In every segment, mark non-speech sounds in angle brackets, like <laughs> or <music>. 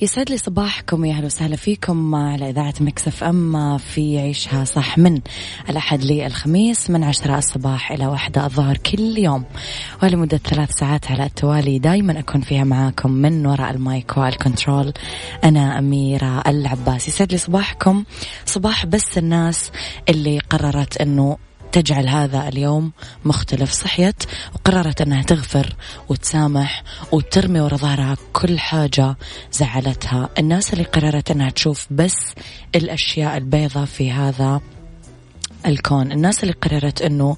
يسعد لي صباحكم يا أهلا وسهلا فيكم على إذاعة Mix FM في عيشها صح من الأحد للخميس من عشرة الصباح إلى واحدة الظهر كل يوم. ولمدة ثلاث ساعات على التوالي دائما أكون فيها معاكم من وراء المايك والكنترول. أنا أميرة العباس. يسعد لي صباحكم. صباح بس الناس اللي قررت إنه تجعل هذا اليوم مختلف صحيت وقررت أنها تغفر وتسامح وترمي ورا ظهرها كل حاجة زعلتها. الناس اللي قررت أنها تشوف بس الأشياء البيضة في هذا الكون. الناس اللي قررت أنه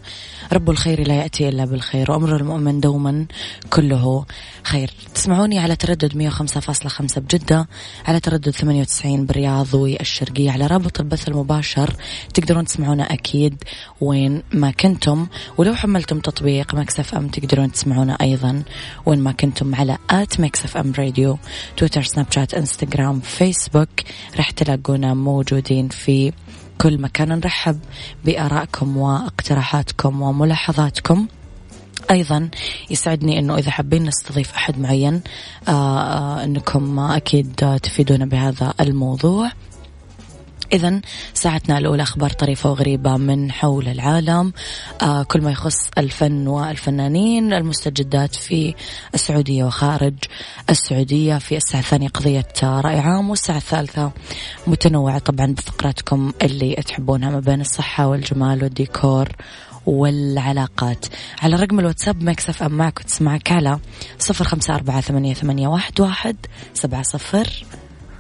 رب الخير لا يأتي إلا بالخير وأمر المؤمن دوما كله خير. تسمعوني على تردد 105.5 بجدة على تردد 98 بالرياض والشرقية على رابط البث المباشر تقدرون تسمعونا أكيد وين ما كنتم. ولو حملتم تطبيق Mix FM تقدرون تسمعونا أيضا وين ما كنتم على at Mix FM Radio تويتر سناب شات إنستغرام فيسبوك. راح تلاقونا موجودين في كل مكان نرحب بآرائكم واقتراحاتكم وملاحظاتكم. أيضا يسعدني إنه إذا حابين نستضيف أحد معين آآ آآ إنكم أكيد تفيدونا بهذا الموضوع. إذا ساعتنا الأولى أخبار طريفة وغريبة من حول العالم. آه كل ما يخص الفن والفنانين المستجدات في السعودية وخارج السعودية في الساعة الثانية قضية رأي عام والساعة الثالثة متنوعة طبعا بفقراتكم اللي تحبونها ما بين الصحة والجمال والديكور والعلاقات. على رقم الواتساب مكسف أم معك وتسمعك على صفر خمسة أربعة ثمانية, واحد سبعة صفر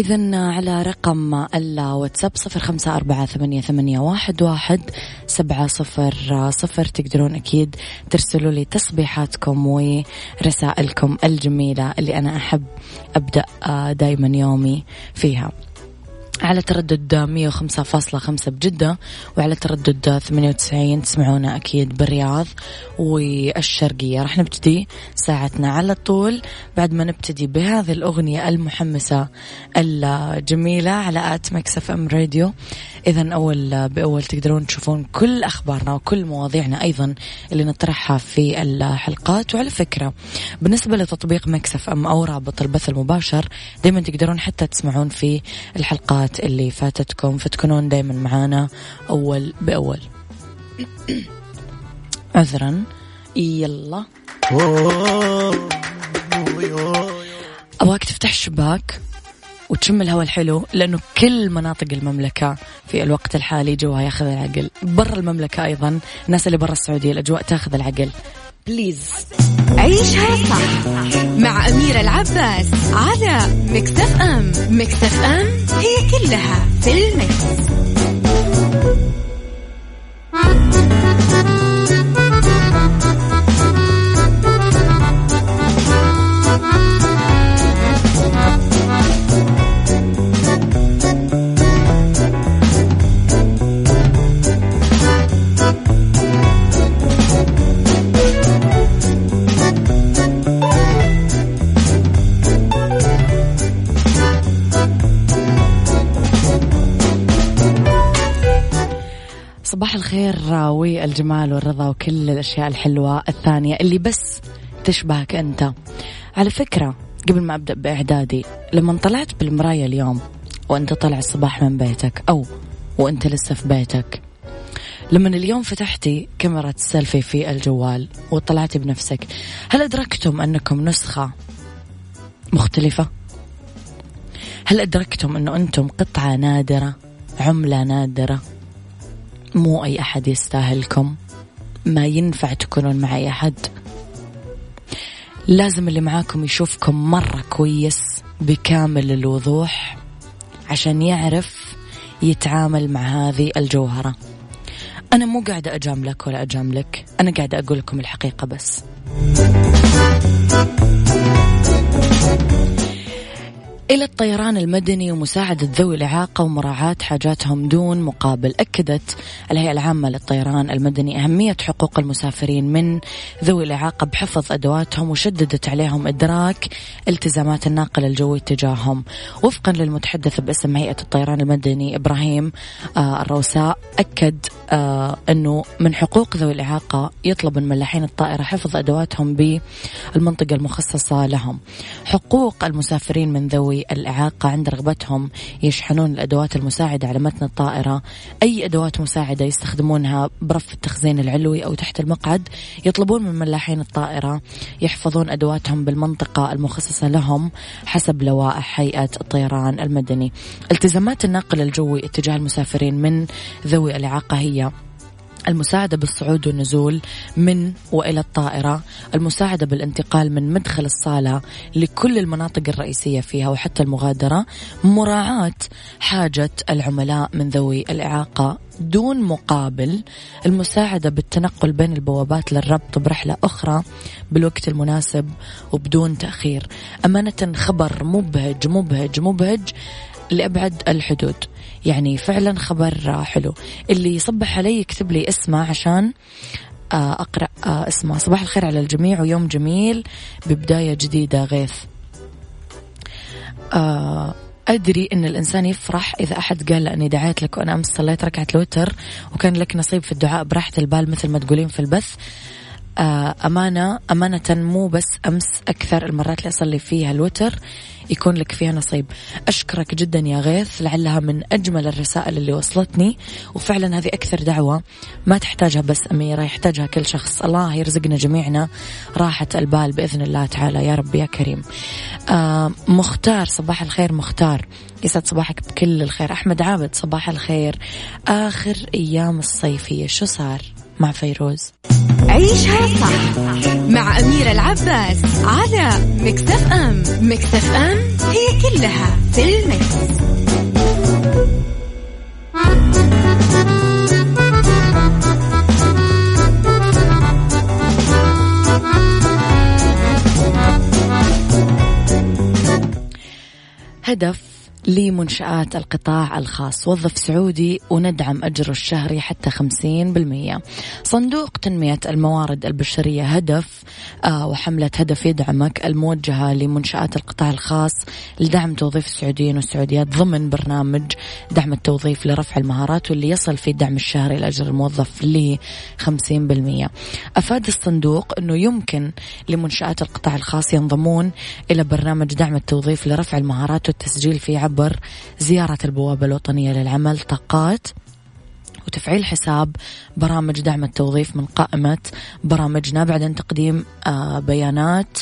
إذا على رقم الواتساب صفر خمسة أربعة ثمانية, ثمانية واحد, واحد سبعة صفر صفر. تقدرون أكيد ترسلوا لي تصبيحاتكم ورسائلكم الجميلة اللي أنا أحب أبدأ دايما يومي فيها. على تردد 105.5 بجدة وعلى تردد 98 تسمعونا أكيد بالرياض والشرقية. راح نبتدي ساعتنا على طول بعد ما نبتدي بهذه الأغنية المحمسة الجميلة على at Mix FM Radio إذا أول بأول تقدرون تشوفون كل أخبارنا وكل مواضيعنا أيضا اللي نطرحها في الحلقات. وعلى فكرة بالنسبة لتطبيق Mix FM أو رابط البث المباشر دايما تقدرون حتى تسمعون في الحلقات اللي فاتتكم فتكونون دايما معانا أول بأول. <clears throat> عذرا. يلا. أبغاك تفتح الشباك وتشم الهواء الحلو لأنه كل مناطق المملكة في الوقت الحالي جوها ياخذ العقل. برا المملكة أيضا الناس اللي برا السعودية الأجواء تاخذ العقل. please عيشها صح مع أميرة العباس على Mix FM Mix FM هي كلها في ال mix. صباح الخير والجمال والرضا وكل الأشياء الحلوة الثانية اللي بس تشبهك أنت على فكرة قبل ما أبدأ بإعدادي لما طلعت بالمراية اليوم وأنت طلع الصباح من بيتك أو وأنت لسه في بيتك لما اليوم فتحتي كاميرا السيلفي في الجوال وطلعتي بنفسك هل أدركتم أنكم نسخة مختلفة؟ هل أدركتم أنه أنتم قطعة نادرة عملة نادرة مو أي أحد يستاهلكم. ما ينفع تكونون مع أي أحد. لازم اللي معاكم يشوفكم مرة كويس بكامل الوضوح عشان يعرف يتعامل مع هذه الجوهرة. أنا مو قاعدة أجاملك ولا أجاملك. أنا قاعدة أقول لكم الحقيقة بس. إلى الطيران المدني ومساعدة ذوي الإعاقة ومراعاة حاجاتهم دون مقابل. أكدت الهيئة العامة للطيران المدني أهمية حقوق المسافرين من ذوي الإعاقة بحفظ أدواتهم وشددت عليهم إدراك التزامات الناقل الجوي تجاههم. وفقا للمتحدث باسم هيئة الطيران المدني إبراهيم آه الروساء أكد آه أنه من حقوق ذوي الإعاقة يطلب من ملاحين الطائرة حفظ أدواتهم بالمنطقة المخصصة لهم. حقوق المسافرين من ذوي الإعاقة عند رغبتهم يشحنون الأدوات المساعدة على متن الطائرة. أي أدوات مساعدة يستخدمونها برف التخزين العلوي أو تحت المقعد يطلبون من ملاحين الطائرة. يحفظون أدواتهم بالمنطقة المخصصة لهم حسب لوائح هيئة الطيران المدني. التزامات الناقل الجوي اتجاه المسافرين من ذوي الإعاقة هي المساعدة بالصعود والنزول من وإلى الطائرة المساعدة بالانتقال من مدخل الصالة لكل المناطق الرئيسية فيها وحتى المغادرة مراعاة حاجة العملاء من ذوي الإعاقة دون مقابل المساعدة بالتنقل بين البوابات للربط برحلة أخرى بالوقت المناسب وبدون تأخير. أمانة خبر مبهج مبهج مبهج لأبعد الحدود. يعني فعلا خبر حلو. اللي يصبح علي يكتب لي اسمه عشان آه، أقرأ آه، اسمه. صباح الخير على الجميع ويوم جميل ببداية جديدة غيث. آه، أدري أن الإنسان يفرح إذا أحد قال أني دعيت لك وأنا أمس صليت ركعة الوتر وكان لك نصيب في الدعاء براحة البال مثل ما تقولين في البث. أمانة أمانة مو بس أمس أكثر المرات اللي أصلي فيها الوتر يكون لك فيها نصيب. أشكرك جدا يا غيث لعلها من أجمل الرسائل اللي وصلتني وفعلا هذه أكثر دعوة ما تحتاجها بس أميرة يحتاجها كل شخص. الله يرزقنا جميعنا راحة البال بإذن الله تعالى يا رب يا كريم. آه مختار صباح الخير مختار. يسعد صباحك بكل الخير. أحمد عابد صباح الخير. آخر أيام الصيفية شو صار؟ مع فيروز عيشها صح مع أميرة العباس على مكتف أم مكتف أم هي كلها في المكس. هدف لمنشآت القطاع الخاص. وظف سعودي وندعم أجره الشهري حتى 50% صندوق تنمية الموارد البشرية هدف آه وحملة هدف يدعمك الموجهة لمنشآت القطاع الخاص لدعم توظيف السعوديين والسعوديات ضمن برنامج دعم التوظيف لرفع المهارات واللي يصل في الدعم الشهري لأجر الموظف ل 50% أفاد الصندوق أنه يمكن لمنشآت القطاع الخاص ينضمون إلى برنامج دعم التوظيف لرفع المهارات والتسجيل في عبر زيارة البوابة الوطنية للعمل طاقات وتفعيل حساب برامج دعم التوظيف من قائمة برامجنا بعد تقديم آه، بيانات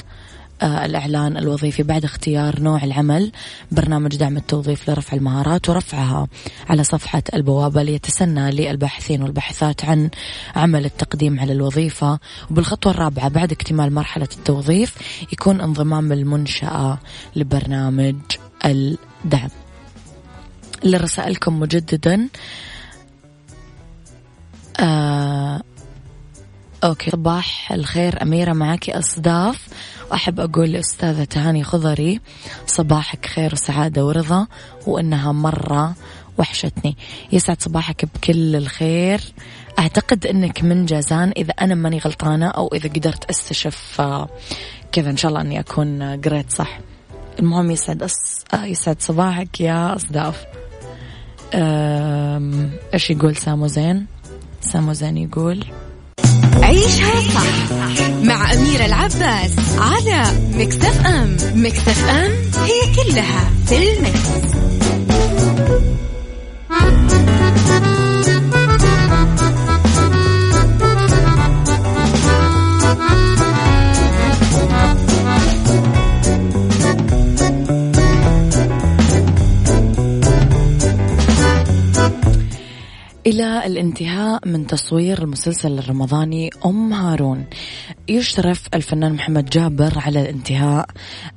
آه، الإعلان الوظيفي بعد اختيار نوع العمل برنامج دعم التوظيف لرفع المهارات ورفعها على صفحة البوابة ليتسنى للباحثين والباحثات عن عمل التقديم على الوظيفة. وبالخطوة الرابعة بعد اكتمال مرحلة التوظيف يكون انضمام المنشأة لبرنامج الدعم. لرسائلكم مجددا. آه أوكي. صباح الخير أميرة معك أصداف. وأحب أقول لأستاذة تهاني خضري صباحك خير وسعادة ورضا وإنها مرة وحشتني. يسعد صباحك بكل الخير. أعتقد أنك من جازان إذا أنا ماني غلطانة أو إذا قدرت أستشف آه، كذا إن شاء الله أني أكون قريت صح. المهم يسعد أص... آه، يسعد صباحك يا أصداف إيش يقول سامو زين؟ سامو زين يقول عيشها صح مع أميرة العباس على مكتف أم مكتف أم هي كلها في المكس. إلى الانتهاء من تصوير المسلسل الرمضاني أم هارون. يشرف الفنان محمد جابر على الانتهاء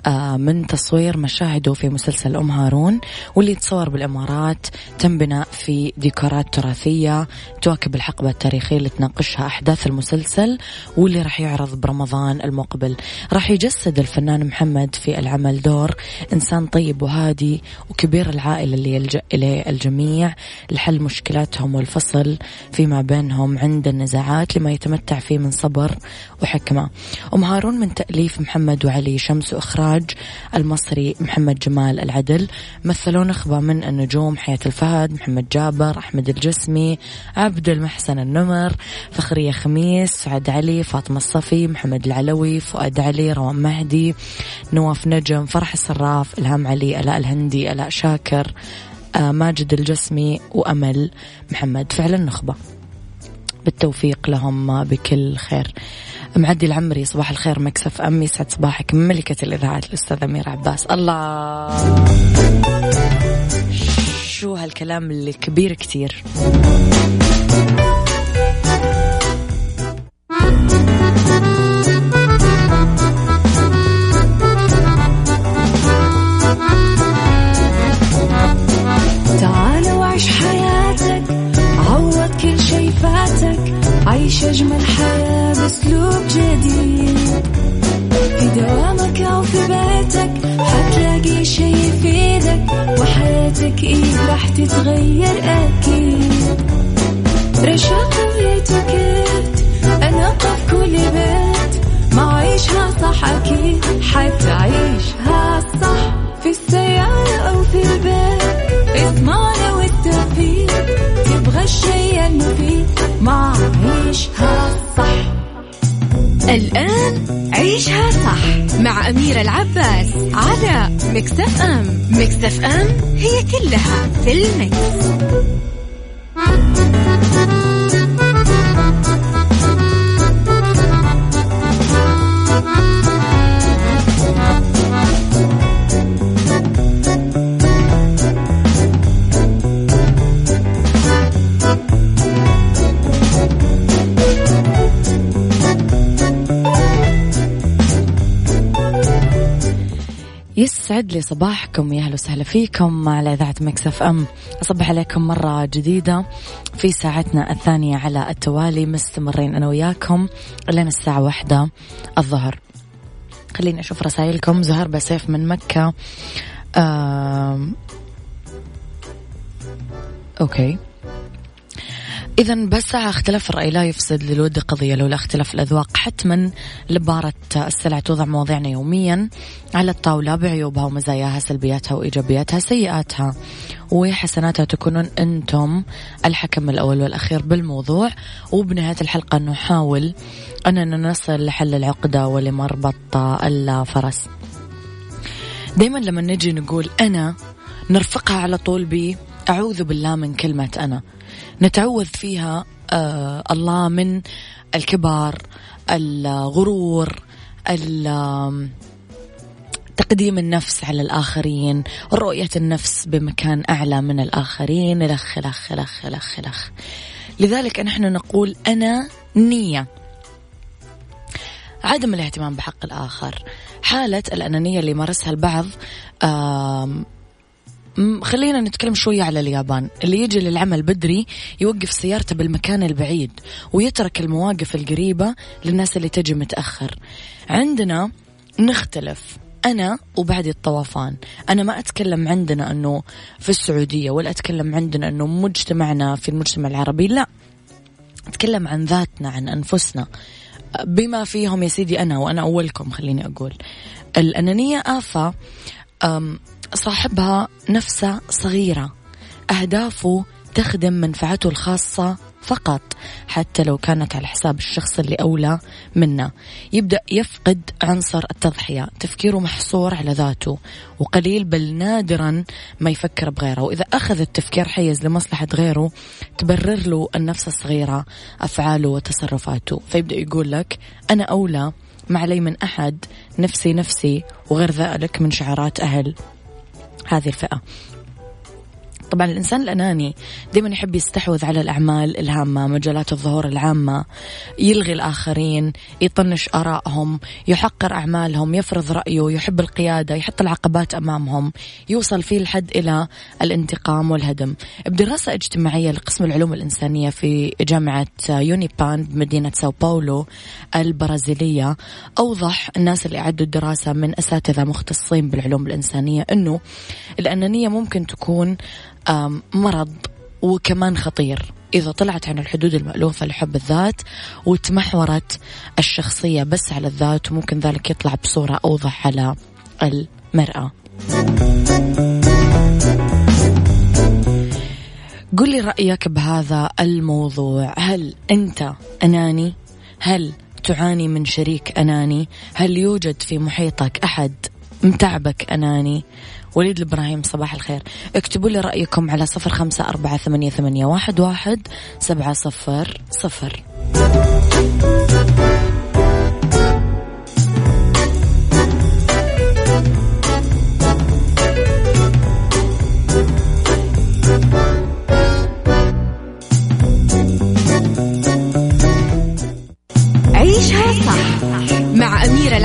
آه، من تصوير مشاهده في مسلسل أم هارون واللي تصور بالإمارات تم بناء في ديكورات تراثية تواكب الحقبة التاريخية اللي تناقشها أحداث المسلسل واللي راح يعرض برمضان المقبل. راح يجسد الفنان محمد في العمل دور إنسان طيب وهادي وكبير العائلة اللي يلجأ إليه الجميع لحل مشكلاتهم والفصل فيما بينهم عند النزاعات لما يتمتع فيه من صبر وحكمة. أم هارون من تأليف محمد وعلي شمس وإخراج المصري محمد جمال العدل. مثلوا نخبة من النجوم حياة الفهد محمد جابر أحمد الجسمي عبد المحسن النمر فخرية خميس سعد علي فاطمة الصفي محمد العلوي فؤاد علي روان مهدي نواف نجم فرح الصراف إلهام علي ألاء الهندي ألاء شاكر ماجد الجسمي وأمل محمد. فعلا نخبة. بالتوفيق لهم بكل خير. معدي العمري صباح الخير مكسف أمي سعد صباحك ملكة الإذاعات الأستاذة أميرة عباس. الله! شو هالكلام اللي كبير كتير. في المكس. يسعد لي صباحكم يا أهلا وسهلا فيكم على إذاعة Mix FM. أصبح عليكم مرة جديدة في ساعتنا الثانية على التوالي مستمرين أنا وياكم لين الساعة واحدة الظهر. خليني أشوف رسائلكم. زهر بسيف من مكة. آم... أوكي. إذا بس اختلاف الرأي لا يفسد للود قضية لولا اختلاف الأذواق. حتما لبارة السلع توضع مواضيعنا يوميا على الطاولة بعيوبها ومزاياها سلبياتها وإيجابياتها سيئاتها وحسناتها. تكونون أنتم الحكم الأول والأخير بالموضوع. وبنهاية الحلقة نحاول أننا نصل لحل العقدة ولمربط الفرس. دايما لما نجي نقول أنا نرفقها على طول ب أعوذ بالله من كلمة أنا. نتعوذ فيها آه الله من الكبر الغرور تقديم النفس على الآخرين رؤية النفس بمكان أعلى من الآخرين لخ لخ لخ لخ لخ لذلك نحن نقول أنا نية. عدم الاهتمام بحق الآخر. حالة الأنانية اللي مارسها البعض خلينا نتكلم شوية على اليابان. اللي يجي للعمل بدري يوقف سيارته بالمكان البعيد ويترك المواقف القريبة للناس اللي تجي متأخر. عندنا نختلف أنا وبعد الطوفان. أنا ما أتكلم عندنا أنه في السعودية ولا أتكلم عندنا أنه مجتمعنا في المجتمع العربي لا. أتكلم عن ذاتنا عن أنفسنا. بما فيهم يا سيدي أنا وأنا أولكم خليني أقول. الأنانية آفة صاحبها نفسه صغيرة. أهدافه تخدم منفعته الخاصة فقط حتى لو كانت على حساب الشخص اللي أولى منا يبدأ يفقد عنصر التضحية. تفكيره محصور على ذاته وقليل بل نادرا ما يفكر بغيره. وإذا أخذ التفكير حيز لمصلحة غيره تبرر له النفس الصغيرة أفعاله وتصرفاته. فيبدأ يقول لك أنا أولى ما علي من أحد نفسي نفسي وغير ذلك من شعارات أهل. هذه الفئة. طبعا الإنسان الأناني دائما يحب يستحوذ على الأعمال الهامة مجالات الظهور العامة يلغي الآخرين يطنش آرائهم يحقر أعمالهم يفرض رأيه يحب القيادة يحط العقبات أمامهم يوصل فيه الحد إلى الانتقام والهدم. بدراسة اجتماعية لقسم العلوم الإنسانية في جامعة يونيبان بمدينة ساو باولو البرازيلية أوضح الناس اللي أعدوا الدراسة من أساتذة مختصين بالعلوم الإنسانية أنه الأنانية ممكن تكون مرض وكمان خطير إذا طلعت عن الحدود المألوفة لحب الذات وتمحورت الشخصية بس على الذات وممكن ذلك يطلع بصورة أوضح على المرأة قل لي رأيك بهذا الموضوع هل أنت أناني؟ هل تعاني من شريك أناني؟ هل يوجد في محيطك أحد متعبك أناني؟ وليد الإبراهيم صباح الخير اكتبوا لي رأيكم على صفر خمسة أربعة ثمانية, ثمانية واحد, واحد سبعة صفر صفر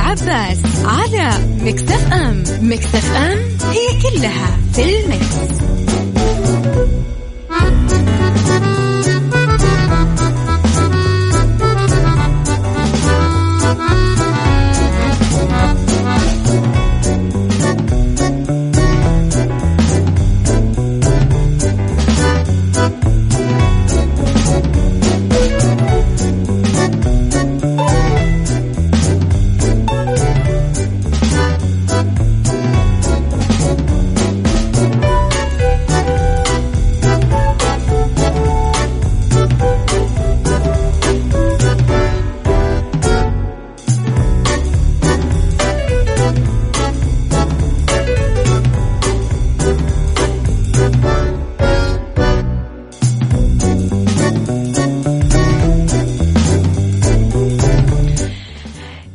العباس على مكتف أم مكتف أم هي كلها في المكس.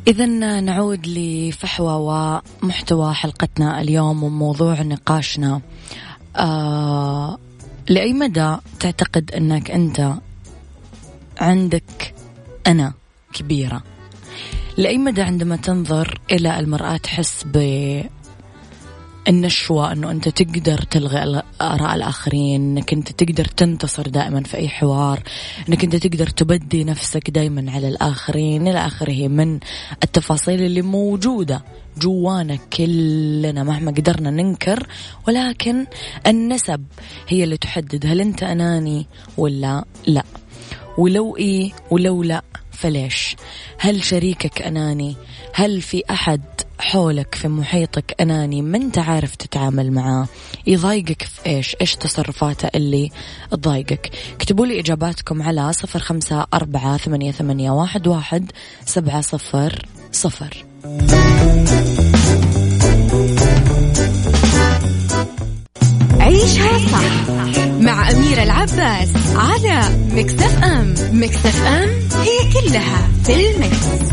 إذا نعود لفحوى ومحتوى حلقتنا اليوم وموضوع نقاشنا. آه لأي مدى تعتقد أنك أنت عندك أنا كبيرة؟ لأي مدى عندما تنظر إلى المرآة تحس ب النشوة أنه أنت تقدر تلغي آراء الآخرين أنك أنت تقدر تنتصر دائما في أي حوار أنك أنت تقدر تبدي نفسك دائما على الآخرين. إلى آخره من التفاصيل اللي موجودة جوانا كلنا مهما قدرنا ننكر ولكن النسب هي اللي تحدد هل أنت أناني ولا لا. ولو إيه ولو لا فليش؟ هل شريكك أناني؟ هل في أحد حولك في محيطك أناني ما أنت عارف تتعامل معاه. يضايقك في إيش؟ إيش تصرفاته اللي تضايقك؟ اكتبوا لي إجاباتكم على صفر خمسة أربعة ثمانية, ثمانية واحد, واحد سبعة صفر صفر. عيشها صح مع أميرة العباس على مكتف أم. مكتف أم هي كلها في المكس.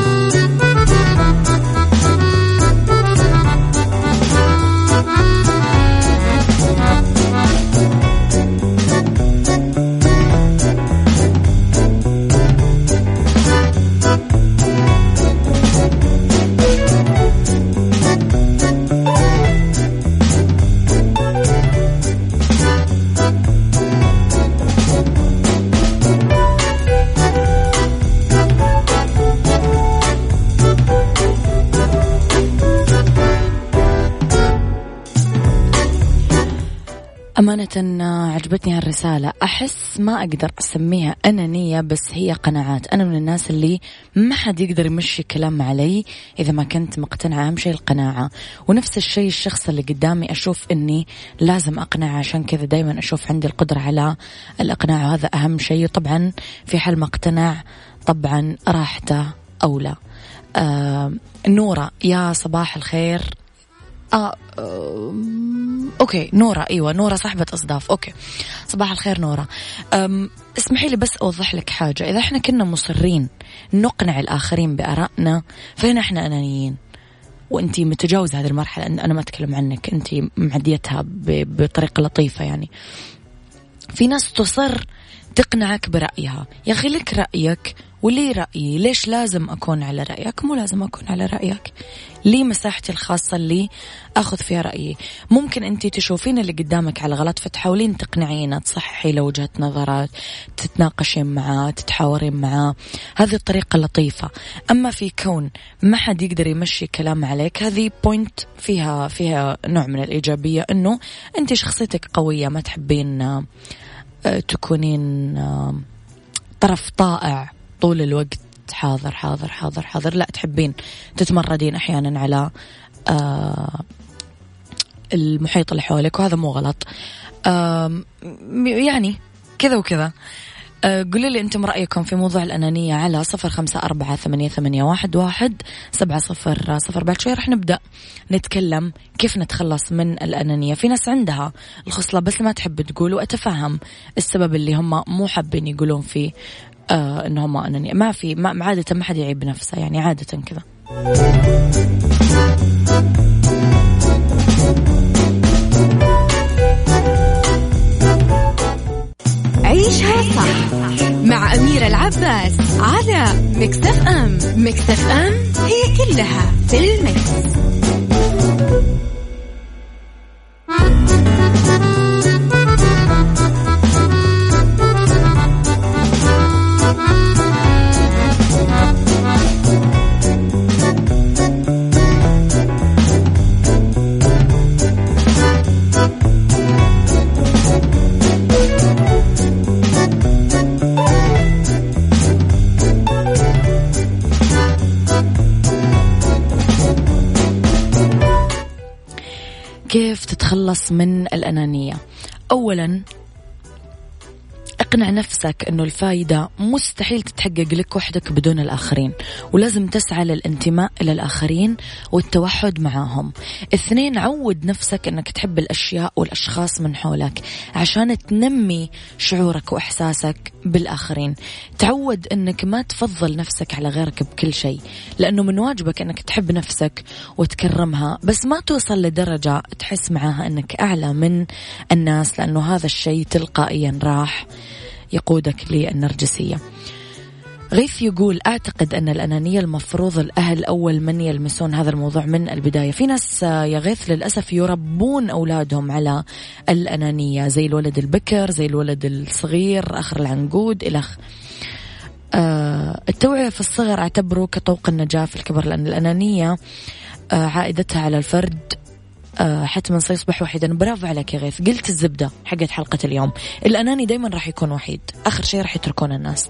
أمانة عجبتني هالرسالة. أحس ما أقدر أسميها أنانية بس هي قناعات. أنا من الناس اللي ما حد يقدر يمشي كلام علي إذا ما كنت مقتنعة. أهم شيء القناعة. ونفس الشيء الشخص اللي قدامي أشوف أني لازم أقنعه عشان كذا دايما أشوف عندي القدرة على الإقناع وهذا أهم شيء. طبعا في حال ما اقتنع طبعا راحته أولى. آه نورة يا صباح الخير. آه, أوكي نورة إيوه نورة صاحبة أصداف أوكي. صباح الخير نورة اسمحي لي بس أوضح لك حاجة. إذا إحنا كنا مصرين نقنع الآخرين بآرائنا فهنا إحنا أنانيين؟ وانت متجاوزة هذه المرحلة أنا ما أتكلم عنك انت معديتها بطريقة لطيفة يعني. في ناس تصر تقنعك برأيها. يا أخي لك رأيك ولي رأيي. ليش لازم أكون على رأيك؟ مو لازم أكون على رأيك. لي مساحتي الخاصة اللي أخذ فيها رأيي. ممكن أنت تشوفين اللي قدامك على غلط فتحاولين تقنعينه تصححي له وجهة نظرات تتناقشين معاه تتحاورين معاه. هذه الطريقة لطيفة. أما في كون ما حد يقدر يمشي كلام عليك هذه بوينت فيها فيها نوع من الإيجابية أنه أنت شخصيتك قوية ما تحبين آه، تكونين آه، طرف طائع طول الوقت. حاضر حاضر حاضر حاضر. لا تحبين تتمردين أحيانا على آه المحيط اللي حولك وهذا مو غلط. يعني كذا وكذا. آه قولوا لي أنتم رأيكم في موضوع الأنانية على صفر خمسة أربعة ثمانية, ثمانية واحد, واحد سبعة صفر صفر بعد شوي رح نبدأ نتكلم كيف نتخلص من الأنانية. في ناس عندها الخصلة بس ما تحب تقول وأتفهم السبب اللي هم مو حابين يقولون فيه. آه إنه ما انني ما في ما عادة ما حد يعيب نفسه يعني عادة كذا عيشها صح مع أميرة العباس على مكتف أم مكتف أم هي كلها في المكس. تتخلص من الأنانية. أولا اقنع نفسك إنه الفائده مستحيل تتحقق لك وحدك بدون الآخرين ولازم تسعى للانتماء إلى الآخرين والتوحد معاهم. اثنين عود نفسك إنك تحب الأشياء والأشخاص من حولك عشان تنمي شعورك وإحساسك بالآخرين. تعود إنك ما تفضل نفسك على غيرك بكل شيء لأنه من واجبك إنك تحب نفسك وتكرمها بس ما توصل لدرجة تحس معاها إنك أعلى من الناس لأنه هذا الشيء تلقائيا راح يقودك للنرجسية. غيث يقول أعتقد أن الأنانية المفروض الأهل أول من يلمسون هذا الموضوع من البداية. في ناس يا غيث للأسف يربون أولادهم على الأنانية زي الولد البكر زي الولد الصغير آخر العنقود إلى آه التوعية في الصغر أعتبره كطوق النجاة في الكبر لأن الأنانية آه عائدتها على الفرد آه، حتما سيصبح وحيدا. برافو عليك يا غيث قلت الزبدة حقت حلقة اليوم. الأناني دايما راح يكون وحيد آخر شيء راح يتركون الناس.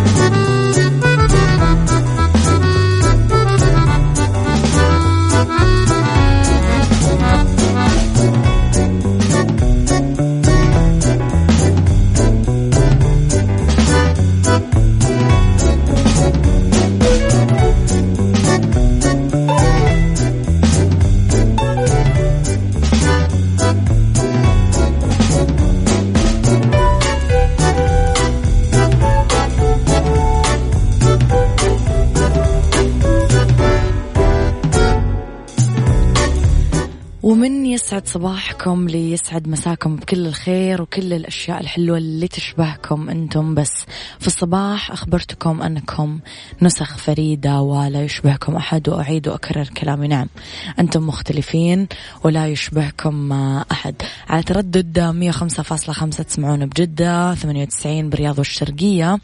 صباحكم ليسعد مساكم بكل الخير وكل الأشياء الحلوة اللي تشبهكم أنتم. بس في الصباح أخبرتكم أنكم نسخ فريدة ولا يشبهكم أحد وأعيد وأكرر كلامي. نعم أنتم مختلفين ولا يشبهكم أحد. على تردد 105.5 تسمعون بجدة 98 برياض والشرقية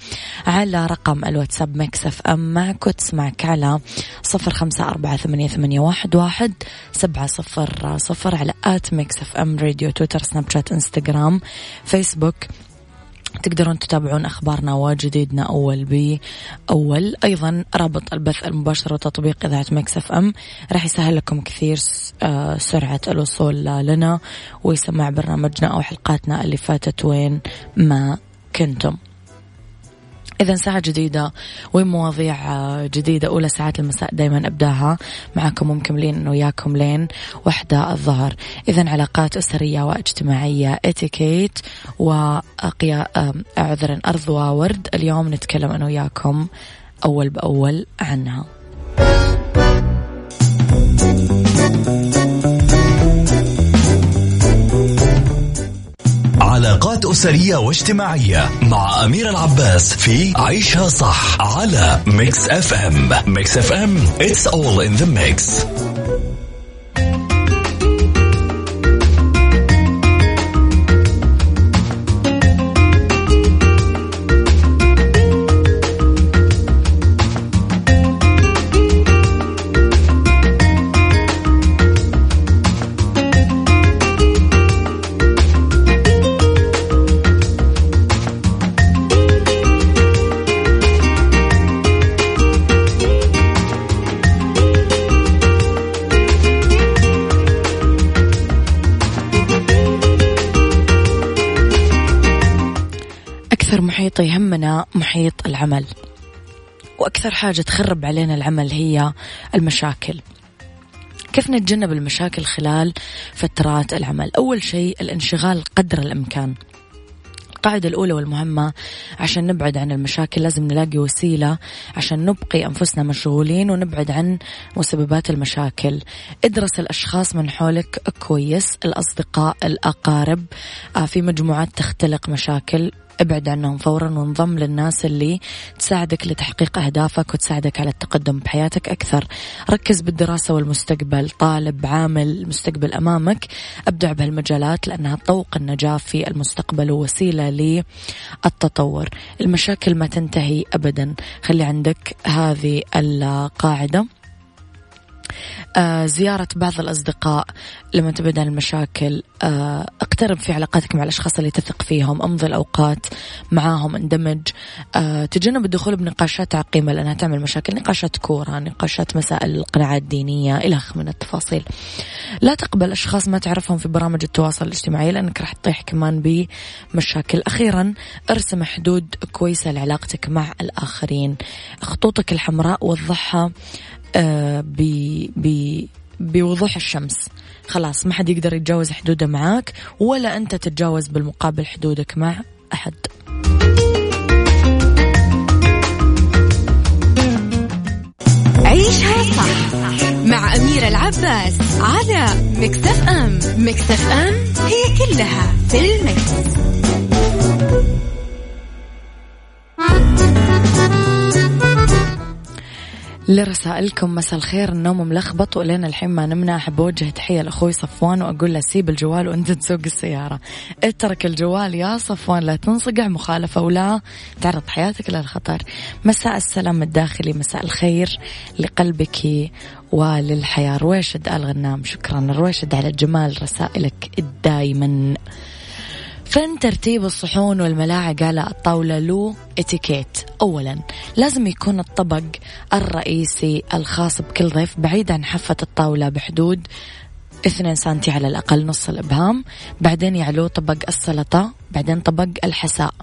على رقم الواتساب مكسف أم معك وتسمعك على 0548811700 سبعة صفر صفر على at Mix FM Radio تويتر سناب شات انستغرام فيسبوك تقدرون تتابعون أخبارنا وجديدنا أول بأول أيضا رابط البث المباشر وتطبيق إذاعة Mix FM راح يسهل لكم كثير آه، سرعة الوصول لنا ويسمع برنامجنا أو حلقاتنا اللي فاتت وين ما كنتم. إذا ساعة جديدة ومواضيع جديدة أولى ساعات المساء دايما أبداها معكم ومكملين وياكم لين وحدة الظهر. إذا علاقات أسرية واجتماعية اتيكيت وقيا عذرا أرض وورد. اليوم نتكلم أنا وياكم أول بأول عنها. علاقات أسرية واجتماعية مع أمير العباس في عيشها صح على Mix FM Mix FM it's all in the mix. محيط يهمنا محيط العمل. وأكثر حاجة تخرب علينا العمل هي المشاكل. كيف نتجنب المشاكل خلال فترات العمل؟ أول شيء الانشغال قدر الإمكان. القاعدة الأولى والمهمة عشان نبعد عن المشاكل لازم نلاقي وسيلة عشان نبقي أنفسنا مشغولين ونبعد عن مسببات المشاكل. ادرس الأشخاص من حولك كويس الأصدقاء الأقارب. آه، في مجموعات تختلق مشاكل. ابعد عنهم فورا وانضم للناس اللي تساعدك لتحقيق أهدافك وتساعدك على التقدم بحياتك أكثر. ركز بالدراسة والمستقبل. طالب عامل المستقبل أمامك. أبدع بهالمجالات لأنها طوق النجاة في المستقبل ووسيلة للتطور. المشاكل ما تنتهي أبدا. خلي عندك هذه القاعدة. زيارة بعض الأصدقاء لما تبعد عن المشاكل. آه اقترب في علاقاتك مع الأشخاص اللي تثق فيهم أمضي الأوقات معاهم اندمج. آه تجنب الدخول بنقاشات عقيمة لأنها تعمل مشاكل نقاشات كورة نقاشات مسائل القناعات الدينية إلى من التفاصيل. لا تقبل أشخاص ما تعرفهم في برامج التواصل الاجتماعي لأنك راح تطيح كمان بمشاكل. أخيرا ارسم حدود كويسة لعلاقتك مع الآخرين. خطوطك الحمراء وضحها آه، بوضوح الشمس. خلاص ما حد يقدر يتجاوز حدوده معاك ولا أنت تتجاوز بالمقابل حدودك مع أحد. عيشها صح مع أميرة العباس على مكتف أم مكتف أم هي كلها في المكس. لرسائلكم مساء الخير. النوم ملخبط ولين الحين ما نمنا. أحب أوجه تحية لأخوي صفوان وأقول له سيب الجوال وأنت <laughs> تسوق السيارة. اترك الجوال يا صفوان لا تنصقع مخالفة ولا تعرض حياتك للخطر مساء السلام الداخلي مساء الخير لقلبك وللحياة. رويشد آل غنام شكرا. رويشد على جمال رسائلك دائما فن ترتيب الصحون والملاعق على الطاولة له اتيكيت. أولا لازم يكون الطبق الرئيسي الخاص بكل ضيف بعيد عن حافة الطاولة بحدود اثنين سنتي على الأقل نص الإبهام. بعدين يعلو طبق السلطة بعدين طبق الحساء.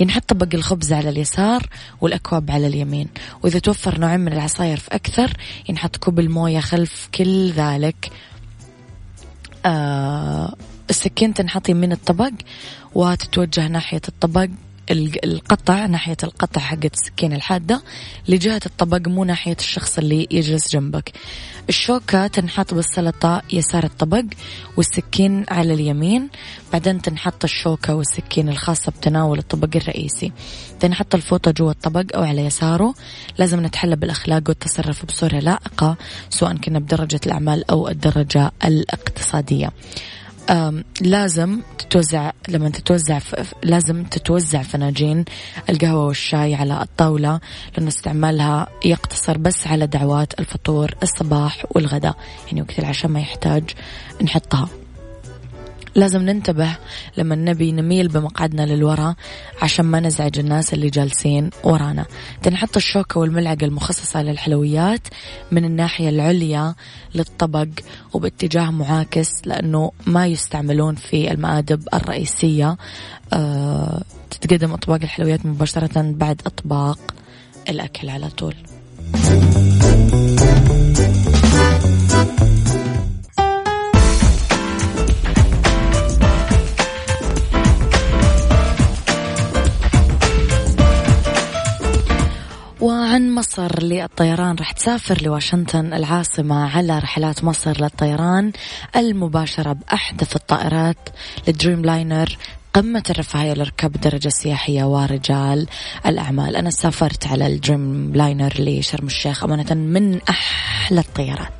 ينحط طبق الخبز على اليسار والأكواب على اليمين. وإذا توفر نوعين من العصاير في أكثر ينحط كوب الموية خلف كل ذلك. آه السكين تنحط يمين الطبق وتتوجه ناحية الطبق القطع ناحية القطع حقت السكين الحادة لجهة الطبق مو ناحية الشخص اللي يجلس جنبك. الشوكة تنحط بالسلطة يسار الطبق والسكين على اليمين بعدين تنحط الشوكة والسكين الخاصة بتناول الطبق الرئيسي. تنحط الفوطة جوا الطبق أو على يساره. لازم نتحلى بالأخلاق والتصرف بصورة لائقة سواء كنا بدرجة الأعمال أو الدرجة الاقتصادية. لازم تتوزع لما تتوزع لازم تتوزع فناجين القهوة والشاي على الطاولة لأن استعمالها يقتصر بس على دعوات الفطور الصباح والغداء. يعني وقت العشاء ما يحتاج نحطها. لازم ننتبه لما نبي نميل بمقعدنا للوراء عشان ما نزعج الناس اللي جالسين ورانا. تنحط الشوكة والملعقة المخصصة للحلويات من الناحية العليا للطبق وباتجاه معاكس لأنه ما يستعملون في المآدب الرئيسية. أه تتقدم أطباق الحلويات مباشرة بعد أطباق الأكل على طول. وعن مصر للطيران؟ راح تسافر لواشنطن العاصمة على رحلات مصر للطيران المباشرة بأحدث الطائرات لل Dreamliner قمة الرفاهية لركاب الدرجة السياحية ورجال الأعمال. أنا سافرت على ال Dreamliner لشرم الشيخ أمانة من أحلى الطيارات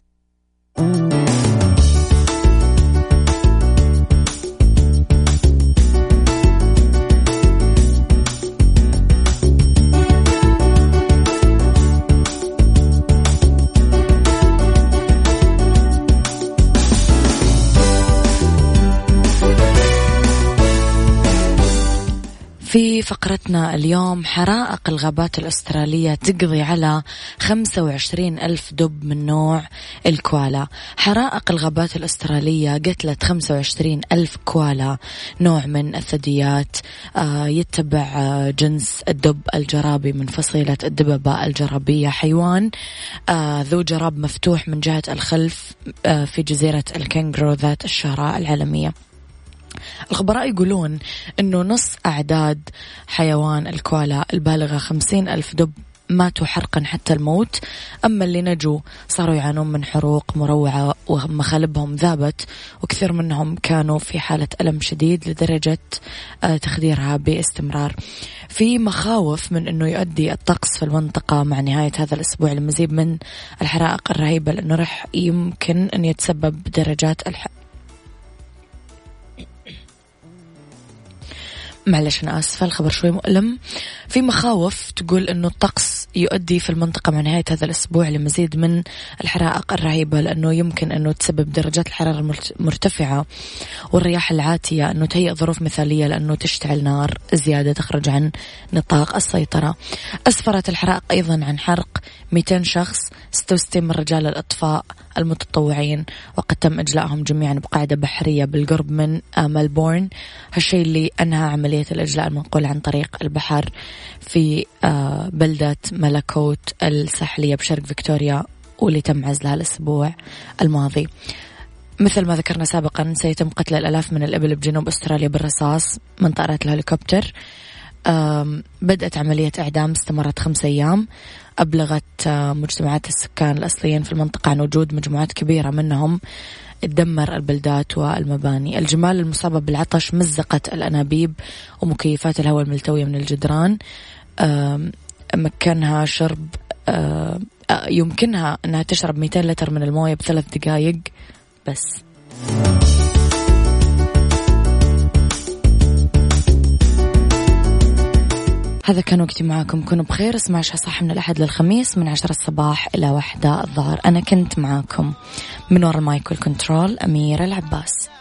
فقرتنا اليوم حرائق الغابات الأسترالية تقضي على 25 ألف دب من نوع الكوالا. حرائق الغابات الأسترالية قتلت 25 ألف كوالا نوع من الثدييات آه يتبع آه جنس الدب الجرابي من فصيلة الدببة الجرابية حيوان. آه ذو جراب مفتوح من جهة الخلف في جزيرة الكنغرو ذات الشهرة العالمية. الخبراء يقولون أنه نص أعداد حيوان الكوالا البالغة خمسين ألف دب ماتوا حرقا حتى الموت. أما اللي نجوا صاروا يعانون من حروق مروعة ومخالبهم ذابت وكثير منهم كانوا في حالة ألم شديد لدرجة آه، تخديرها باستمرار. في مخاوف من أنه يؤدي الطقس في المنطقة مع نهاية هذا الأسبوع لمزيد من الحرائق الرهيبة لأنه راح يمكن أن يتسبب بدرجات معلش أنا آسفة الخبر شوي مؤلم. في مخاوف تقول أنه الطقس يؤدي في المنطقة مع نهاية هذا الأسبوع لمزيد من الحرائق الرهيبة لأنه يمكن أنه تسبب درجات الحرارة المرتفعة والرياح العاتية أنه تهيئ ظروف مثالية لأنه تشتعل نار زيادة تخرج عن نطاق السيطرة. أسفرت الحرائق أيضا عن حرق 200 شخص 66 من رجال الإطفاء المتطوعين وقد تم إجلائهم جميعا بقاعدة بحرية بالقرب من ملبورن. هالشيء اللي أنهى عملية الإجلاء المنقول عن طريق البحر في آه، بلدة ملكوت الساحلية بشرق فيكتوريا واللي تم عزلها الأسبوع الماضي. مثل ما ذكرنا سابقا سيتم قتل الألاف من الإبل بجنوب أستراليا بالرصاص من طائرات الهليكوبتر. بدأت عملية إعدام استمرت خمس أيام. أبلغت مجتمعات السكان الأصليين في المنطقة عن وجود مجموعات كبيرة منهم. تدمر البلدات والمباني. الجمال المصابة بالعطش مزقت الأنابيب ومكيفات الهواء الملتوية من الجدران. مكنها شرب يمكنها أنها تشرب 200 لتر من الموية بثلاث دقائق بس. هذا كان وقتي معاكم. كونوا بخير. اسمعوا صح من الأحد للخميس من عشرة الصباح إلى واحدة الظهر. أنا كنت معاكم من وراء المايك والكنترول أميرة العباس.